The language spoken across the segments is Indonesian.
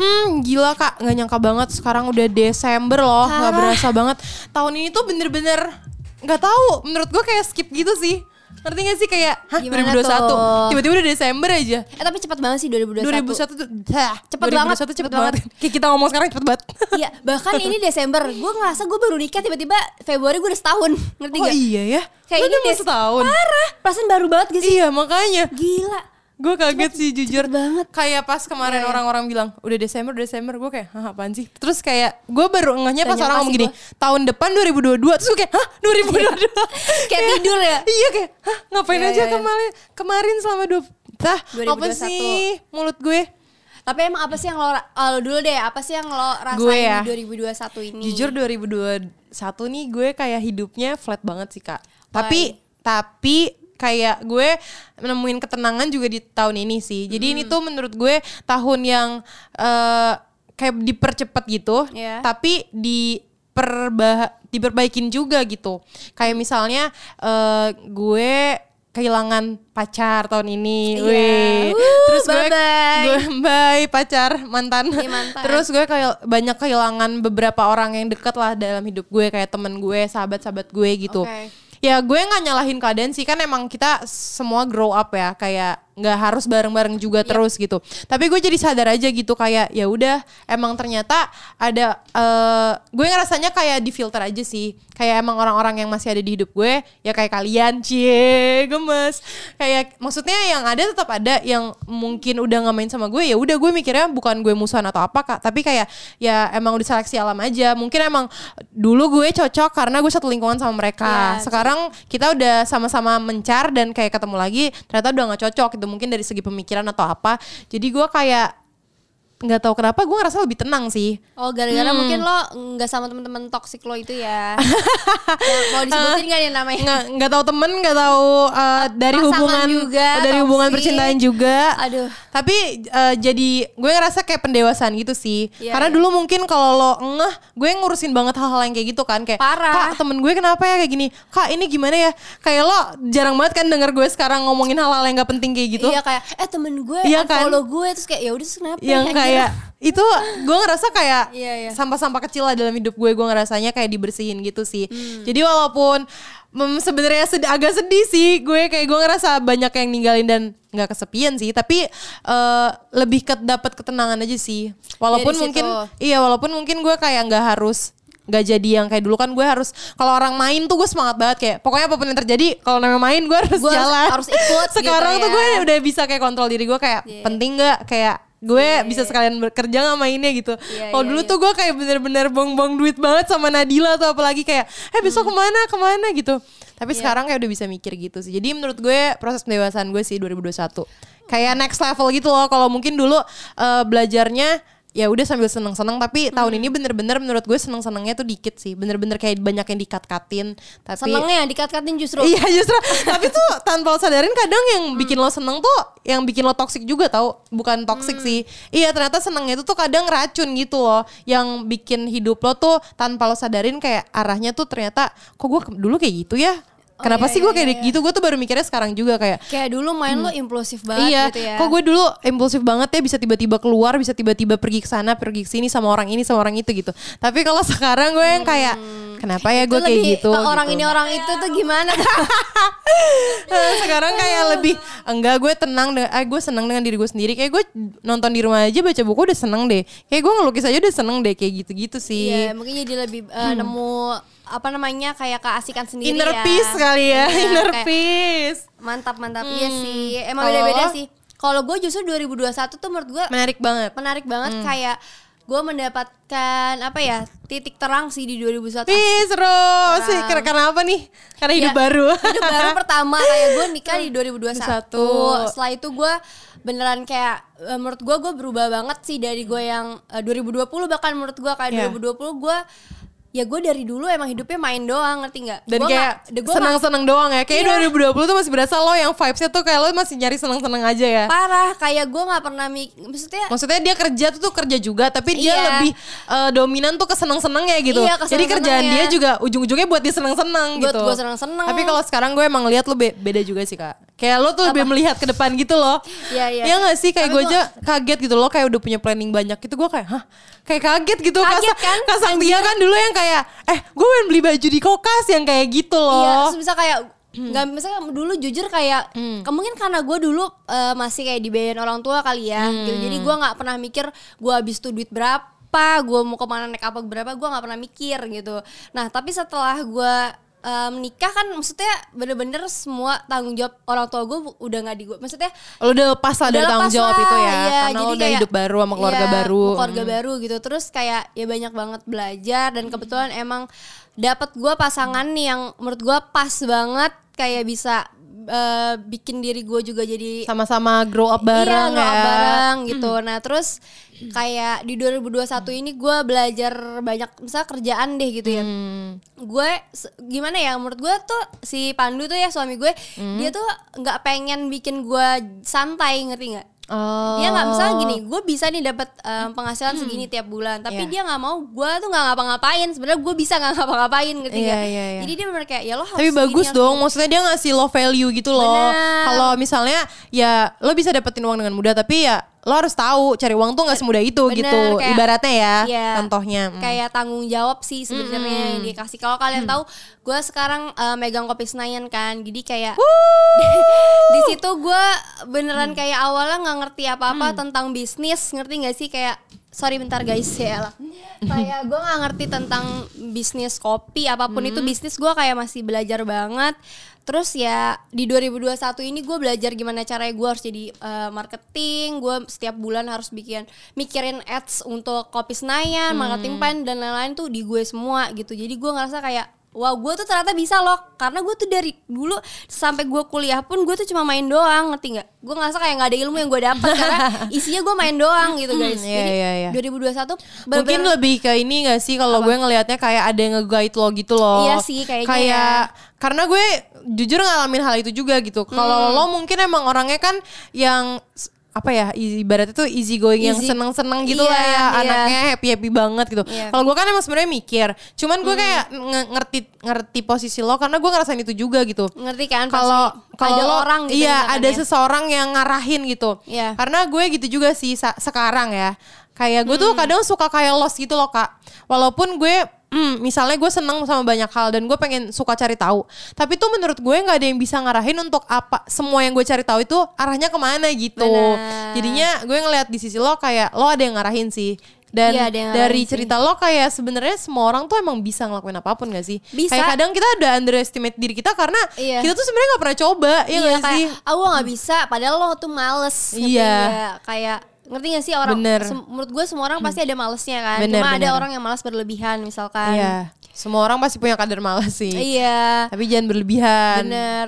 Hmm gila kak nggak nyangka banget sekarang udah Desember loh nggak Parah. berasa banget tahun ini tuh bener-bener nggak tahu menurut gue kayak skip gitu sih ngerti gak sih kayak hah Gimana 2021 tuh? tiba-tiba udah Desember aja Eh tapi cepat banget sih 2021. 2021 tuh dah, Cepet 2021 banget, cepet, cepet banget. Kayak kita ngomong sekarang cepet banget. Iya, bahkan ini Desember. Gue ngerasa gue baru nikah tiba-tiba Februari gue udah setahun. Ngerti oh gak? iya ya. Kayak Lu ini udah setahun. Parah. Perasaan baru banget gak sih? Iya makanya. Gila. Gue kaget sih jujur banget. Kayak pas kemarin Iya, iya. orang-orang bilang udah Desember, udah Desember gue kayak hah apaan sih? Terus kayak gue baru ngehnya pas orang ngomong gini, tahun depan 2022. Terus gue kayak hah 2022. Kayak tidur ya. iya kayak hah ngapain Iya, aja kemarin kemarin selama dua Tah, apa 2021. sih mulut gue? Tapi emang apa sih yang lo, lo dulu deh, apa sih yang lo rasain Gue ya. di 2021 ini? Jujur 2021 nih gue kayak hidupnya flat banget sih kak. Why? Tapi tapi kayak gue nemuin ketenangan juga di tahun ini sih. Jadi ini tuh menurut gue tahun yang eh, kayak dipercepat gitu. Iya. Tapi diperba diperbaikin juga gitu. Kayak misalnya eh, gue kehilangan pacar tahun ini. Iya. Wih. Terus gue bye-bye. gue bye pacar mantan. Iya, mantan. Terus gue kayak banyak kehilangan beberapa orang yang deket lah dalam hidup gue kayak temen gue, sahabat-sahabat gue gitu. Oke. Ya gue nggak nyalahin keadaan sih. Kan emang kita semua grow up ya. Kayak nggak harus bareng-bareng juga terus gitu. Tapi gue jadi sadar aja gitu kayak ya udah emang ternyata ada eh gue ngerasanya kayak di filter aja sih. Kayak emang orang-orang yang masih ada di hidup gue ya kayak kalian cie gemes. Kayak maksudnya yang ada tetap ada yang mungkin udah nggak main sama gue ya udah gue mikirnya bukan gue musuhan atau apa kak. Tapi kayak ya emang udah seleksi alam aja. Mungkin emang dulu gue cocok karena gue satu lingkungan sama mereka. Iya, Sekarang kita udah sama-sama mencar dan kayak ketemu lagi ternyata udah nggak cocok gitu mungkin dari segi pemikiran atau apa. Jadi gue kayak nggak tahu kenapa gue ngerasa lebih tenang sih Oh gara-gara Hmm. mungkin lo nggak sama temen-temen toksik lo itu ya. Yang mau disebutin nggak nih namanya? nggak nggak tahu temen nggak tahu uh, dari Pasangan hubungan juga, dari hubungan toksik. percintaan juga Aduh. tapi uh, jadi gue ngerasa kayak pendewasaan gitu sih Iya, karena iya. dulu mungkin kalau lo ngeh gue ngurusin banget hal-hal yang kayak gitu kan kayak Parah. kak temen gue kenapa ya kayak gini kak ini gimana ya kayak lo jarang banget kan denger gue sekarang ngomongin hal-hal yang gak penting kayak gitu Iya kayak eh temen gue Iya kan? gue terus kayak ya udah kenapa yang anjir? kayak itu gue ngerasa kayak Iya, iya. sampah-sampah kecil lah dalam hidup gue gue ngerasanya kayak dibersihin gitu sih Hmm. jadi walaupun mm, sebenarnya sed- agak sedih sih gue kayak gue ngerasa banyak yang ninggalin dan nggak kesepian sih tapi eh, lebih ke dapat ketenangan aja sih walaupun Dari mungkin iya walaupun mungkin gue kayak nggak harus nggak jadi yang kayak dulu kan gue harus kalau orang main tuh gue semangat banget kayak pokoknya apa pun yang terjadi kalau namanya main gue harus harus- jalan harus ikut gitu sekarang tuh ya. gue udah bisa kayak kontrol diri gue kayak Iya. penting nggak kayak gue bisa sekalian bekerja nggak mainnya gitu. Iya, Kalau iya, dulu iya. tuh gue kayak bener-bener bong-bong duit banget sama Nadila atau apalagi kayak, eh besok Hmm. ke mana ke mana gitu. Tapi Iya. sekarang kayak udah bisa mikir gitu sih. Jadi menurut gue proses pendewasaan gue sih 2021 kayak next level gitu loh. Kalau mungkin dulu eh, belajarnya ya udah sambil seneng-seneng tapi tahun Hmm. ini bener-bener menurut gue seneng-senengnya tuh dikit sih. Bener-bener kayak banyak yang dikat-katin tapi senengnya dikat-katin justru. Iya justru. Tapi tuh tanpa lo sadarin kadang yang bikin lo seneng tuh Yang bikin lo toksik juga tau. Bukan toksik sih. Iya ternyata senengnya itu tuh kadang racun gitu loh. Yang bikin hidup lo tuh Tanpa lo sadarin kayak arahnya tuh ternyata Kok gue dulu kayak gitu ya Kenapa iya, sih gue iya, kayak iya. gitu Gue tuh baru mikirnya sekarang juga kayak Kayak dulu main lo impulsif banget iya, gitu ya. kok gue dulu impulsif banget ya bisa tiba-tiba keluar, bisa tiba-tiba pergi ke sana, pergi ke sini sama orang ini sama orang itu gitu. Tapi kalau sekarang gue yang kayak kenapa ya gue kayak lebih gitu? ke orang gitu. ini orang itu tuh gimana? Eh, sekarang kayak lebih enggak gue tenang dengan eh, gue seneng dengan diri gue sendiri kayak gue nonton di rumah aja baca buku udah seneng deh kayak gue ngelukis aja udah seneng deh kayak gitu-gitu sih Iya, mungkin jadi lebih eh, nemu apa namanya kayak keasikan sendiri inner ya. peace kali ya Iya, inner kayak peace Mantap mantap iya sih. Emang Kalau beda-beda lo? sih. Kalau gue justru 2021 tuh menurut gue menarik banget menarik banget kayak gue mendapatkan apa ya titik terang sih di 2021 Ih seru sih karena, karena apa nih karena hidup Ya, baru hidup baru pertama kayak gue nikah di 2021 Satu. setelah itu gue beneran kayak eh, menurut gue gue berubah banget sih dari gue yang eh, 2020 bahkan menurut gue kayak Iya. 2020 gue ya gue dari dulu emang hidupnya main doang ngerti nggak dan Gua kayak seneng-seneng doang ya kayak Iya. 2020 tuh masih berasa lo yang vibesnya tuh kayak lo masih nyari seneng-seneng aja ya parah kayak gue nggak pernah mik maksudnya Maksudnya dia kerja tuh tuh kerja juga tapi dia Iya. lebih eh, dominan tuh ke seneng-seneng ya gitu. Iya, Jadi kerjaan keseneng-senengnya. dia juga ujung-ujungnya buat dia seneng-seneng Buat gitu. gua seneng-seneng. Tapi kalau sekarang gue emang lihat lu be- beda juga sih Kak. Kayak lo tuh lebih melihat ke depan gitu loh. Iya, iya. Iya gak sih? Kayak gue aja kaget gitu loh. Kayak udah punya planning banyak gitu. Gue kayak, hah? Kayak kaget gitu. Kaget kan? Kasang dia kan dulu yang kayak, eh gue pengen beli baju di kokas yang kayak gitu loh. Iya, bisa kayak nggak misalnya dulu jujur kayak Hmm. mungkin karena gue dulu eh, masih kayak dibayarin orang tua kali ya gitu jadi Hmm. gue nggak pernah mikir gue habis tuh duit berapa gue mau ke mana naik apa berapa gue nggak pernah mikir gitu nah tapi setelah gue eh, menikah kan maksudnya bener-bener semua tanggung jawab orang tua gue udah nggak di gue maksudnya Lo udah lepas lah dari Udah tanggung jawab lah, itu ya. iya, karena lo udah kayak- hidup baru sama keluarga iya, baru. keluarga Hmm. baru gitu terus kayak ya banyak banget belajar dan kebetulan emang dapat gue pasangan nih yang menurut gue pas banget kayak bisa eh, bikin diri gue juga jadi Sama-sama grow up bareng iya, grow up ya. bareng gitu nah terus kayak di 2021 ini gue belajar banyak misalnya kerjaan deh gitu ya Hmm. gue gimana ya menurut gue tuh si Pandu tuh ya suami gue Hmm. dia tuh nggak pengen bikin gue santai ngerti nggak Oh. dia nggak misalnya gini gue bisa nih dapat um, penghasilan segini tiap bulan tapi Iya. dia nggak mau gue tuh nggak ngapa-ngapain sebenarnya gue bisa nggak ngapa-ngapain ngerti Iya, nggak? iya, iya. jadi dia bener kayak ya lo harus Tapi bagus harus dong, gini. maksudnya dia ngasih lo value gitu loh. Kalau misalnya ya lo bisa dapetin uang dengan mudah, tapi ya lo harus tahu cari uang tuh nggak semudah itu Bener, gitu. kayak- Ibaratnya ya, Iya, contohnya. Mm. kayak tanggung jawab sih sebenarnya yang dikasih. Kalau kalian tahu gue sekarang uh, megang kopi Senayan kan jadi kayak di situ gue beneran kayak awalnya nggak ngerti apa-apa tentang bisnis ngerti nggak sih? Kayak sorry bentar guys ya lah. Kayak gue nggak ngerti tentang bisnis kopi apa pun itu bisnis gue kayak masih belajar banget terus ya di 2021 ini gue belajar gimana caranya gue harus jadi uh, marketing. Gue setiap bulan harus bikin mikirin ads untuk kopi Senayan marketing plan dan lain-lain tuh di gue semua gitu. Jadi gue ngerasa kayak Wow, gue tuh ternyata bisa loh, karena gue tuh dari dulu sampai gue kuliah pun gue tuh cuma main doang, ngerti nggak? Gue ngerasa kayak nggak ada ilmu yang gue dapat karena isinya gue main doang gitu guys. iya, Jadi iya, iya. 2021 Mungkin bener-bener- lebih ke ini gak sih kalau gue ngelihatnya kayak ada yang nge-guide lo gitu loh. Iya sih, kayaknya Kayak ya. karena gue jujur ngalamin hal itu juga gitu. Kalau Hmm. lo mungkin emang orangnya kan yang apa ya ibaratnya tuh easy going yang Easy. seneng-seneng gitu Iya, lah ya iya. anaknya happy happy banget gitu. Hmm. Kalau gue kan emang sebenarnya mikir, cuman gue kayak nge- ngerti ngerti posisi lo karena gue ngerasain itu juga gitu. ngerti kan Kalau kalau orang gitu iya ada ya. seseorang yang ngarahin gitu. Iya. Karena gue gitu juga sih sekarang ya. Kayak gue Hmm. tuh kadang suka kayak lost gitu loh kak. Walaupun gue hmm, misalnya gue seneng sama banyak hal dan gue pengen suka cari tahu. Tapi tuh menurut gue nggak ada yang bisa ngarahin untuk apa semua yang gue cari tahu itu arahnya ke mana gitu. Benar. Jadinya gue ngeliat di sisi lo kayak lo ada yang ngarahin sih. Dan Iya, ada dari ngarahin sih. cerita lo kayak sebenarnya semua orang tuh emang bisa ngelakuin apa pun gak sih? Bisa. Kayak kadang kita udah underestimate diri kita karena Iya. kita tuh sebenarnya nggak pernah coba, ya iya nggak kayak sih? ah gue nggak bisa padahal lo tuh males Iya. kayak ngerti gak sih orang Bener. menurut gue semua orang pasti ada malesnya kan Bener, cuma ada bener. orang yang malas berlebihan misalkan Iya. Semua orang pasti punya kadar malas sih. iya Tapi jangan berlebihan. Bener.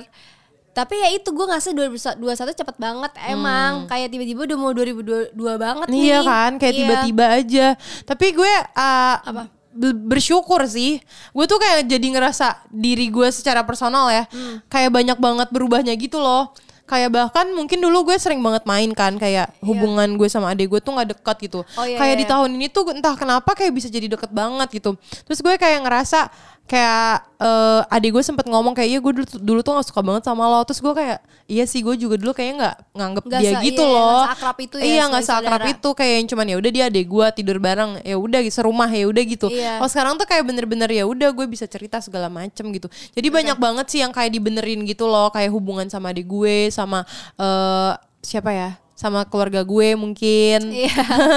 Tapi ya itu gue ngerasa 2021 cepet banget emang kayak tiba-tiba udah mau 2022 banget nih. Hmm. Iya kan, kayak Iya. tiba-tiba aja. Tapi gue uh, Apa? be- bersyukur sih. Gue tuh kayak jadi ngerasa diri gue secara personal ya, Hmm. kayak banyak banget berubahnya gitu loh. Kayak bahkan mungkin dulu gue sering banget main kan, kayak hubungan gue sama adik gue tuh nggak dekat gitu. Oh, iya, kayak iya, di iya. tahun ini tuh entah kenapa kayak bisa jadi deket banget gitu. Terus gue kayak ngerasa kayak eh, adik gue sempet ngomong kayak iya gue dulu, dulu tuh gak suka banget sama lo. Terus gue kayak iya sih gue juga dulu kayaknya nggak nganggep Nggak dia se- gitu iya, loh. nggak seakrab itu ya, Iya nggak seakrab itu kayak yang cuman ya udah dia adek gue tidur bareng ya udah gitu serumah ya udah gitu. Iya. Kalau sekarang tuh kayak bener-bener ya udah gue bisa cerita segala macem gitu. Jadi banyak banget sih yang kayak dibenerin gitu loh kayak hubungan sama adik gue sama eh siapa ya sama keluarga gue mungkin. Iya.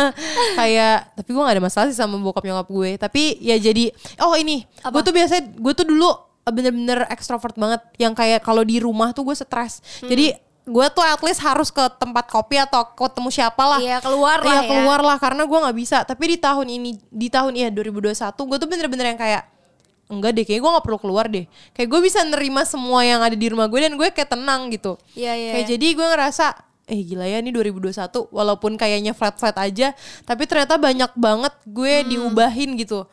kayak tapi gue gak ada masalah sih sama bokap nyokap gue. Tapi ya jadi oh ini gue tuh biasanya gue tuh dulu bener-bener ekstrovert banget. Yang kayak kalau di rumah tuh gue stres. Hmm. jadi gue tuh at least harus ke tempat kopi atau ketemu siapa lah. Iya, keluar lah Iya, ya. keluar lah karena gue nggak bisa. Tapi di tahun ini di tahun iya 2021 gue tuh bener-bener yang kayak enggak deh kayak gue nggak perlu keluar deh. Kayak gue bisa nerima semua yang ada di rumah gue dan gue kayak tenang gitu. Iya, iya. kayak jadi gue ngerasa eh gila ya ini 2021 walaupun kayaknya flat-flat aja tapi ternyata banyak banget gue Hmm. diubahin gitu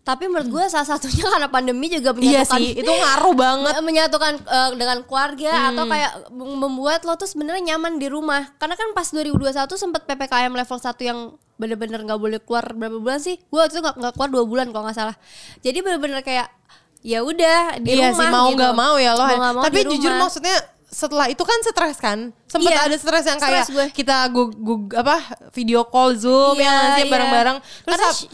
Tapi menurut gue salah satunya karena pandemi juga iya menyatukan sih itu ngaruh banget menyatukan eh, dengan keluarga Hmm. atau kayak mem- membuat lo tuh sebenarnya nyaman di rumah. Karena kan pas 2021 sempat PPKM level 1 yang bener-bener nggak boleh keluar berapa bulan sih? Gue waktu itu nggak nggak keluar dua bulan kalau nggak salah. Jadi bener-bener kayak ya udah di iya rumah sih mau gitu. nggak mau ya lo Mau mau tapi jujur rumah. maksudnya setelah itu kan stres kan sempet Iya, ada stres yang kayak stres gue. kita gu, gu- apa video call zoom Iya, yang nggak sih iya. bareng-bareng terus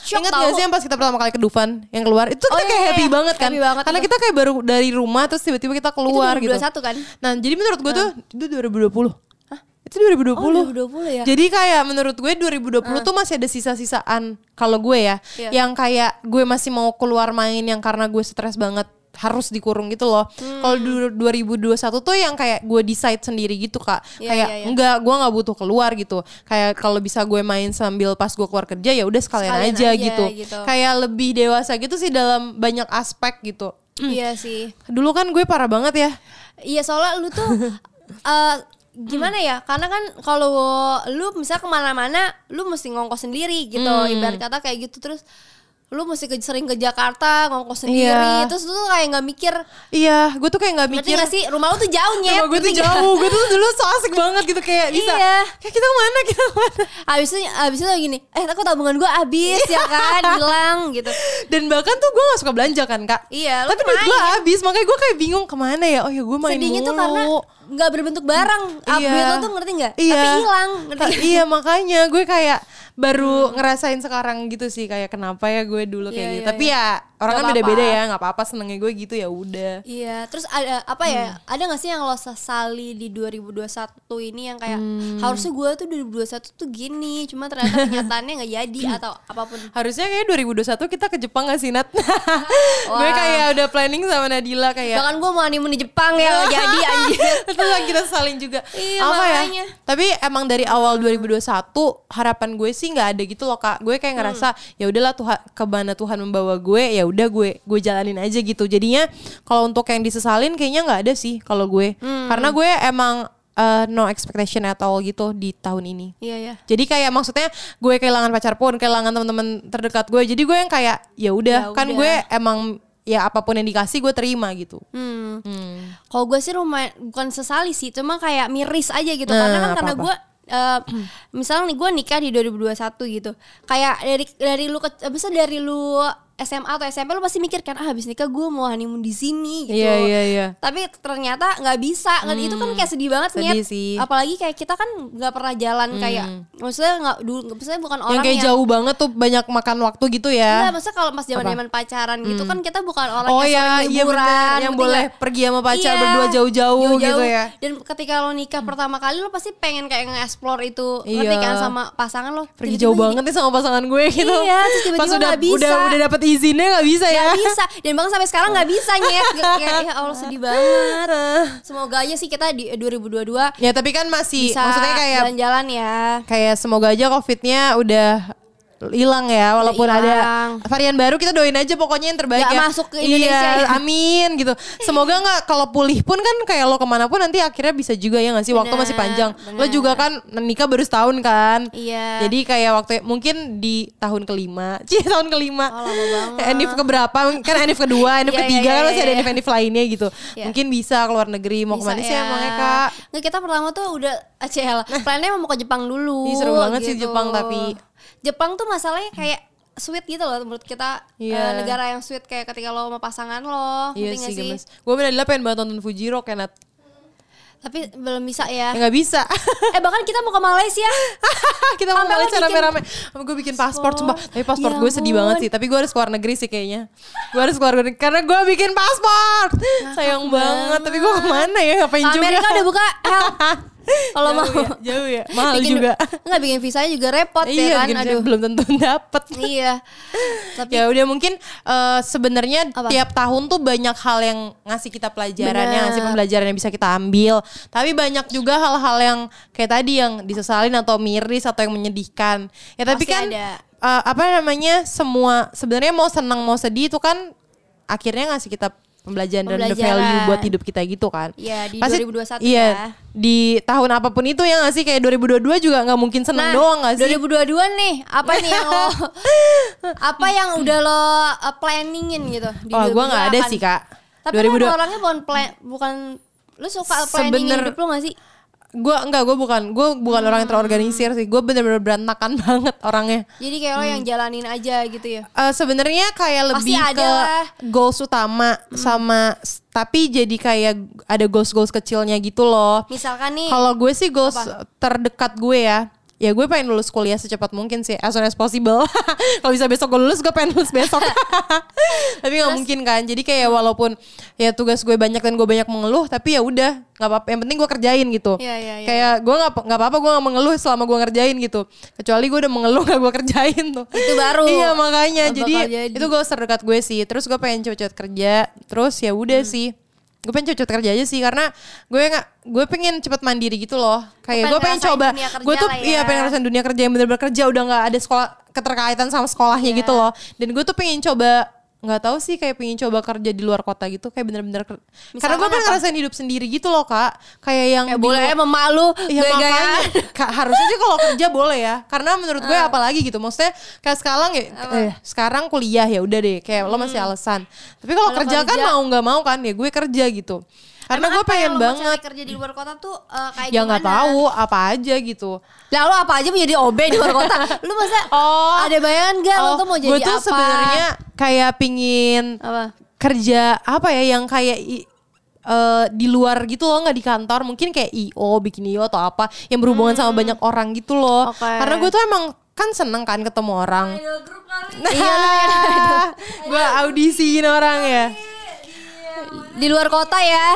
Karena tau. gak sih yang pas kita pertama kali ke Dufan yang keluar itu kita Oh, kayak iya, happy iya. banget kan Happy banget karena itu. kita kayak baru dari rumah terus tiba-tiba kita keluar itu gitu 2021 kan? nah jadi menurut gue tuh itu 2020 Hah? itu 2020 Oh, 2020 ya? jadi kayak menurut gue 2020 tuh masih ada sisa-sisaan kalau gue ya Iya. yang kayak gue masih mau keluar main yang karena gue stres banget harus dikurung gitu loh. Hmm. Kalau du- 2021 tuh yang kayak gue decide sendiri gitu kak. Iya, kayak iya, iya. enggak, gue nggak butuh keluar gitu. Kayak kalau bisa gue main sambil pas gue keluar kerja ya udah sekalian, Sekalian aja, aja gitu. gitu. Kayak lebih dewasa gitu sih dalam banyak aspek gitu. Iya sih. Dulu kan gue parah banget ya. Iya soalnya lu tuh eh, gimana ya? Karena kan kalau lu misal ke mana-mana, lu mesti ngongkos sendiri gitu. Hmm. Ibarat kata kayak gitu terus lu mesti ke, sering ke Jakarta ngongkos sendiri. Iya. Terus lu tuh kayak nggak mikir. Iya, gue tuh kayak nggak mikir. gak sih? Rumah lu tuh jauh nyet. Rumah gue tuh jauh, gue tuh dulu so asik banget gitu kayak bisa. Iya. Kayak kita ke mana, kita ke mana. Abis itu, abis itu gini, eh aku tabungan gue habis ya kan, hilang gitu. Dan bahkan tuh gue gak suka belanja kan kak Iya, Tapi duit gue habis Makanya gue kayak bingung ke mana ya Oh ya gue main Sedihnya mulu tuh karena nggak berbentuk barang. Iya. Update lo tuh ngerti nggak? Iya. Tapi hilang, ngerti? Iya makanya gue kayak baru ngerasain sekarang gitu sih kayak kenapa ya gue dulu kayak Iya, gitu. iya, Tapi iya. ya orang kan beda-beda ya, nggak apa-apa senengnya gue gitu ya udah. Iya, terus ada apa ya? Hmm. Ada gak sih yang lo sesali di 2021 ini yang kayak Hmm. harusnya gue tuh 2021 tuh gini, cuma ternyata kenyataannya nggak jadi atau apa pun. Harusnya kayak 2021 kita ke Jepang gak sih Nat? gue kayak udah planning sama Nadila kayak Bahkan gue mau honeymoon di Jepang ya nggak jadi anjir. itu yang kita salin juga Iya, apa makanya. ya tapi emang dari awal 2021 harapan gue sih nggak ada gitu loh kak gue kayak ngerasa ya udahlah Tuhan ke mana Tuhan membawa gue ya udah gue gue jalanin aja gitu jadinya kalau untuk yang disesalin kayaknya nggak ada sih kalau gue karena gue emang uh, no expectation at all gitu di tahun ini Iya ya. jadi kayak maksudnya gue kehilangan pacar pun kehilangan teman-teman terdekat gue jadi gue yang kayak ya udah Ya kan udah. gue emang ya apa pun yang dikasih gue terima gitu Hmm. Hmm. Kalau gue sih rumah bukan sesali sih, cuma kayak miris aja gitu. Nah, karena kan karena apa-apa. gue eh, misalnya nih gue nikah di 2021 gitu. Kayak dari dari lu ke, bisa dari lu SMA atau SMP lu pasti mikir kan ah habis nikah gue mau honeymoon di sini gitu. Iya, iya, iya. Tapi ternyata nggak bisa. Nggak- Itu kan kayak sedih banget Sedih Nyet. sih. Apalagi kayak kita kan nggak pernah jalan kayak maksudnya nggak dulu maksudnya bukan orang yang kayak jauh banget tuh banyak makan waktu gitu Enggak, ya. maksudnya kalau pas zaman zaman pacaran gitu kan kita bukan orang Oh yang ya, sering iya liburan, benar. Yang ngerti boleh nggak? pergi sama pacar Iya, berdua jauh-jauh gitu ya. Dan ketika lo nikah pertama kali lo pasti pengen kayak nge-explore itu, Iya. ngerti kan sama pasangan lo. Pergi jauh banget nih sama pasangan gue gitu. Iya, terus tiba-tiba Pas udah bisa. udah udah dapat izinnya nggak bisa ya. Gak bisa. Dan bahkan sampai sekarang gak bisa nyet. Kayak ya Allah sedih banget. Semoga aja sih kita di 2022 ya tapi kan masih Bisa maksudnya kayak jalan-jalan ya. kayak semoga aja covidnya udah hilang ya walaupun hilang. ada varian baru kita doain aja pokoknya yang terbaik Nggak ya masuk ke Indonesia Iya, ya. amin gitu semoga nggak kalau pulih pun kan kayak lo ke mana pun nanti akhirnya bisa juga ya nggak sih waktu Bener, masih panjang lo bener. juga kan nikah baru setahun kan Iya Jadi kayak waktu mungkin di tahun kelima, cie tahun kelima, Oh, lama enif keberapa? Kan enif kedua, enif Iya, ketiga iya, kan iya, masih ada iya. enif-enif lainnya gitu. Iya. Mungkin bisa keluar negeri mau Bisa ke mana sih ya. emangnya kak? Nggak kita pertama tuh udah ACL Plannya mau ke Jepang dulu Ih, seru banget sih gitu. Jepang, tapi- Jepang tuh masalahnya kayak sweet gitu loh menurut kita Iya. eh, negara yang sweet kayak ketika lo sama pasangan lo Iya nggak sih gemes. Gue bener pengen banget nonton Fuji Rock ya Nat. tapi belum bisa Ya ya nggak bisa. eh bahkan kita mau ke Malaysia kita mau lo Malaysia rame-rame. Gue bikin paspor sumpah. Tapi paspor Ya gue sedih banget sih. Tapi gue harus keluar negeri sih kayaknya. Gue harus keluar negeri karena gue bikin paspor. Sayang banget. Tapi gue ke mana ya? Ngapain juga? Amerika udah buka. kalau mau ya, jauh ya. Mahal bikin, juga. nggak bikin visanya juga repot iya, ya kan bikin aduh belum tentu dapet. iya tapi ya udah mungkin eh, sebenarnya tiap tahun tuh banyak hal yang ngasih kita pelajaran Bener. yang ngasih pembelajaran yang bisa kita ambil tapi banyak juga hal-hal yang kayak tadi yang disesalin atau miris atau yang menyedihkan ya tapi Pasti kan ada. eh, apa namanya semua sebenarnya mau senang mau sedih itu kan akhirnya ngasih kita pembelajaran, dan the Pembelajaran. value buat hidup kita gitu kan Iya, di Pasti- 2021 iya, ya. di tahun apa pun itu ya nggak sih kayak 2022 juga nggak mungkin seneng Nah, doang nggak sih 2022 nih, apa nih yang lo apa yang udah lo uh, planningin gitu di Wah, gue nggak ada 2022? sih kak. Tapi kan lo orangnya bukan plan, bukan lu suka planning Sebener- hidup lo gak sih? Gue enggak, gue bukan, gue bukan orang yang terorganisir sih. Gue bener-bener berantakan banget orangnya. Jadi kayak lo yang jalanin aja gitu ya. Eh Sebenarnya kayak Pasti lebih ada ke lah. goals utama sama, tapi jadi kayak ada goals goals kecilnya gitu loh Misalkan nih kalau gue sih goals terdekat gue ya ya gue pengen lulus kuliah secepat mungkin sih as soon as possible. Kalau bisa besok gue lulus gue pengen lulus besok. Tapi nggak mungkin kan. Jadi kayak walaupun ya tugas gue banyak dan gue banyak mengeluh tapi ya udah nggak apa-apa. Yang penting gue kerjain gitu. Iya, iya, iya. kayak gue nggak nggak apa-apa gue nggak mengeluh selama gue ngerjain gitu. Kecuali gue udah mengeluh gak gue kerjain tuh. Itu baru. Iya makanya. Jadi, jadi. itu goals terdekat gue sih. Terus gue pengen cepet-cepet kerja. Terus ya udah Hmm. sih gue pengen cepet-cepet kerja aja sih karena gue nggak gue pengen cepet mandiri gitu loh kayak gue pengen coba gue tuh ya. iya pengen ngerasain dunia kerja yang bener-bener kerja udah nggak ada sekolah keterkaitan sama sekolahnya Iya. gitu loh dan gue tuh pengen coba nggak tahu sih kayak pengen coba kerja di luar kota gitu kayak bener-bener karena gue apa? ngerasain hidup sendiri gitu loh kak kayak yang Ya di boleh luar- emang malu Iya gaya-gayaan. makanya Kak, harusnya sih kalau kerja boleh ya karena menurut gue Ah. apalagi gitu maksudnya kayak sekarang ya eh, sekarang kuliah ya udah deh kayak lo masih alasan tapi kalau Hmm. Kalau kerja, kan kerja- mau nggak mau kan ya gue kerja gitu karena gue pengen banget cari kerja di luar kota tuh eh, kayak ya nggak tahu apa aja gitu Lah lu apa aja mau jadi OB di luar kota? Lu masa Oh. ada bayangan gak lu Oh, tuh mau jadi gue tuh apa? sebenarnya kayak pingin apa? kerja apa ya yang kayak i- eh, di luar gitu loh nggak di kantor mungkin kayak io bikin io atau apa yang berhubungan sama banyak orang gitu loh Hmm. Oke. karena gue tuh emang kan seneng kan ketemu orang Iya, lu gue audisiin orang ya Di luar kota ya.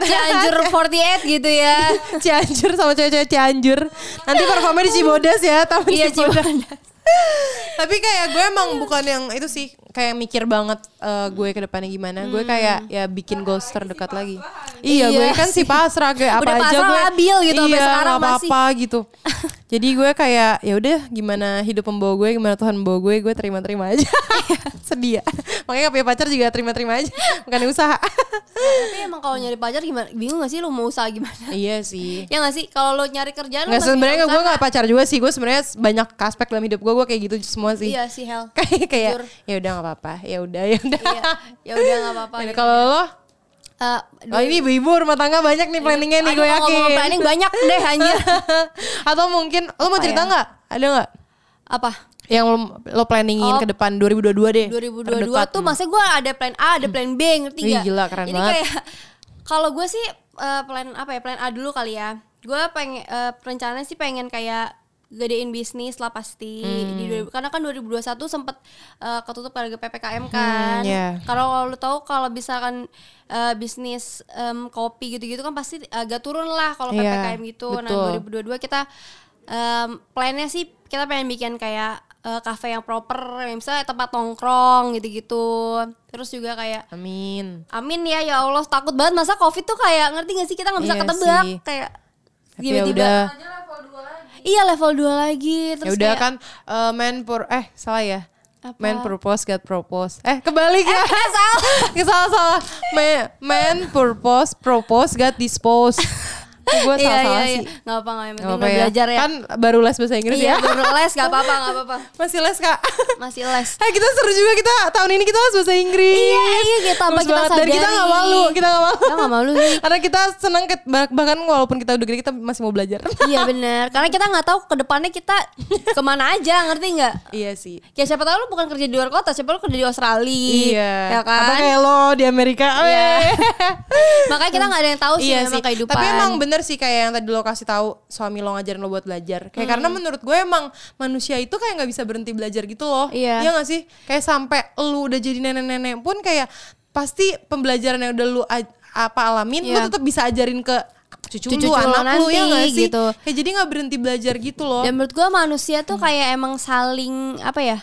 Cianjur 48 gitu ya. Cianjur sama cewek-cewek Cianjur nanti performnya di Cibodas ya taman Iya, Cibodas Cibodas. tapi kayak gue emang bukan yang itu sih kayak mikir banget eh, gue ke depannya gimana gue kayak ya bikin goals terdekat lagi iya, Iya gue kan si pasrah kayak apa Udah aja pasrah gue labil gitu, sampai iya sekarang nggak apa-apa gitu jadi gue kayak ya udah gimana hidup membawa gue gimana Tuhan membawa gue gue terima-terima aja sedih ya makanya gak punya pacar juga terima-terima aja bukan usaha Tapi emang kalau nyari pacar gimana? Bingung gak sih lu mau usaha gimana? iya sih Ya gak sih? Kalau lu nyari kerjaan lu Nggak pasti sebenarnya gue gak pacar juga sih gue sebenarnya banyak aspek dalam hidup gue gue kayak gitu semua sih Iya sih Hel. kayak kayak ya udah nggak apa-apa ya udah ya udah Iya. Ya udah gak apa-apa. Jadi gitu. kalau lo Eh, oh ini ibu-ibu rumah tangga banyak nih planningnya nih aduh, gue yakin ngomong planning banyak deh anjir. atau mungkin lo mau cerita ya? nggak ada nggak Apa? yang lo, lo planningin Oh. ke depan 2022 deh 2022 Terdekat. tuh maksudnya gue ada plan A, ada plan B, ngerti Wih, gak? gila, keren Jadi banget. kayak kalau gue sih eh, plan apa ya? Plan A dulu kali ya. Gue pengen eh, rencananya sih pengen kayak gedein bisnis lah pasti Hmm. di 2000 karena kan 2021 sempet eh, ketutup gara PPKM kan. iya. Kalau lu tahu kalau misalkan eh, bisnis em, kopi gitu-gitu kan pasti agak turun lah kalau Iya, PPKM gitu. Nah, betul. 2022 kita em, plannya sih kita pengen bikin kayak cafe yang proper, misalnya tempat nongkrong gitu-gitu. Terus juga kayak amin Amin ya ya Allah takut banget masa covid tuh kayak ngerti gak sih kita nggak bisa Iya ketebak sih. kayak ya tiba-tiba iya level 2 lagi ya terus udah kayak, kan eh, man pur eh salah ya. Apa? Man purpose God propose. Eh kebalik. Ya salah. salah salah. Man, man purpose propose God dispose Gue salah iya salah iya sih iya nggak apa nggak yang Gak penting apa ya. belajar ya Kan baru les bahasa Inggris iya ya baru les nggak apa-apa nggak apa-apa Masih les kak masih les Eh kita seru juga kita tahun ini kita les bahasa Inggris. Iya, iya, kita apa kita. Dan kita sadari. gak malu, kita gak malu. Kita nggak malu sih. Karena kita senang bahkan walaupun kita udah gede kita masih mau belajar. iya bener karena kita nggak tahu ke depannya kita ke mana aja ngerti nggak iya sih. ya siapa tahu lu bukan kerja di luar kota siapa lu kerja di Australia Iya. ya kan Atau kayak lo di Amerika. Iya. Makanya kita nggak ada yang tahu sih iya memang sih. kehidupan Tapi emang bener sih kayak yang tadi lo kasih tahu suami lo ngajarin lo buat belajar. Kayak karena menurut gue emang manusia itu kayak nggak bisa berhenti belajar gitu loh. Iya. Iya gak sih? Kayak sampai lu udah jadi nenek-nenek pun kayak pasti pembelajaran yang udah lu apa alamin lu Iya. tetap bisa ajarin ke cucu, Cucu lu, lu anak lu ya nanti, gak sih? gitu. Kayak jadi nggak berhenti belajar gitu loh. Dan menurut gue manusia tuh kayak emang saling apa ya?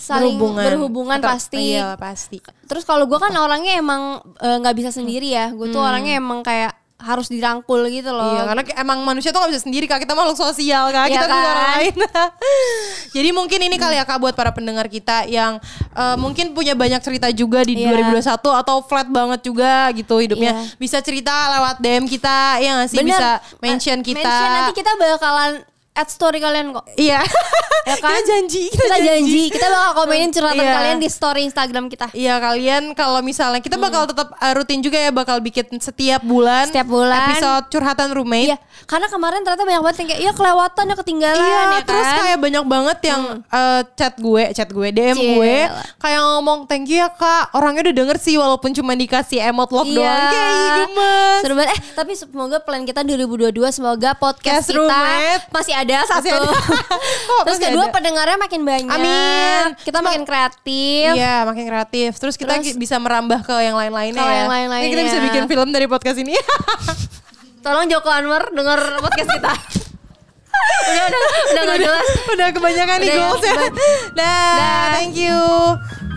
Saling berhubungan, Atau- pasti. Iya pasti. Terus kalau gue kan orangnya emang eh, nggak bisa sendiri ya. Gue tuh orangnya emang kayak harus dirangkul gitu loh. Iya karena emang manusia tuh gak bisa sendiri kak Kita makhluk sosial kak Iya Kita bukan orang kan? lain Jadi mungkin ini kali ya kak Buat para pendengar kita Yang eh, mungkin punya banyak cerita juga Di Iya. 2021 Atau flat banget juga gitu hidupnya Iya. Bisa cerita lewat DM kita Ya gak sih Bener. Bisa mention kita Mention nanti kita bakalan add story kalian kok. Iya. Ya kan? kita janji, kita, Kita janji, kita bakal komenin curhatan Iya. kalian di story Instagram kita. Iya kalian kalau misalnya kita bakal tetap uh, rutin juga ya bakal bikin setiap bulan Setiap bulan. episode curhatan roommate. Iya, karena kemarin ternyata banyak banget yang kayak iya kelewatan ya ketinggalan Iya, ya terus kan. kayak banyak banget yang eh, chat gue, chat gue, DM Cila. gue, kayak ngomong thank you ya kak, orangnya udah denger sih walaupun cuma dikasih emot love Iya. doang, kayak "Ih, gemes. Seru banget. Eh, tapi semoga plan kita 2022 semoga podcast Cast kita roommate. masih ada satu. Masih ada. Kok Terus kedua ada? pendengarnya makin banyak. Amin. Kita makin kreatif. Iya, makin kreatif. Terus kita Terus- bisa merambah ke yang lain-lainnya Ke ya. yang lain-lainnya. Kita bisa bikin film dari podcast ini. Tolong Joko Anwar denger podcast kita. udah udah udah gak jelas. Udah kebanyakan nih Udah ya, goals ya. Dah. thank you.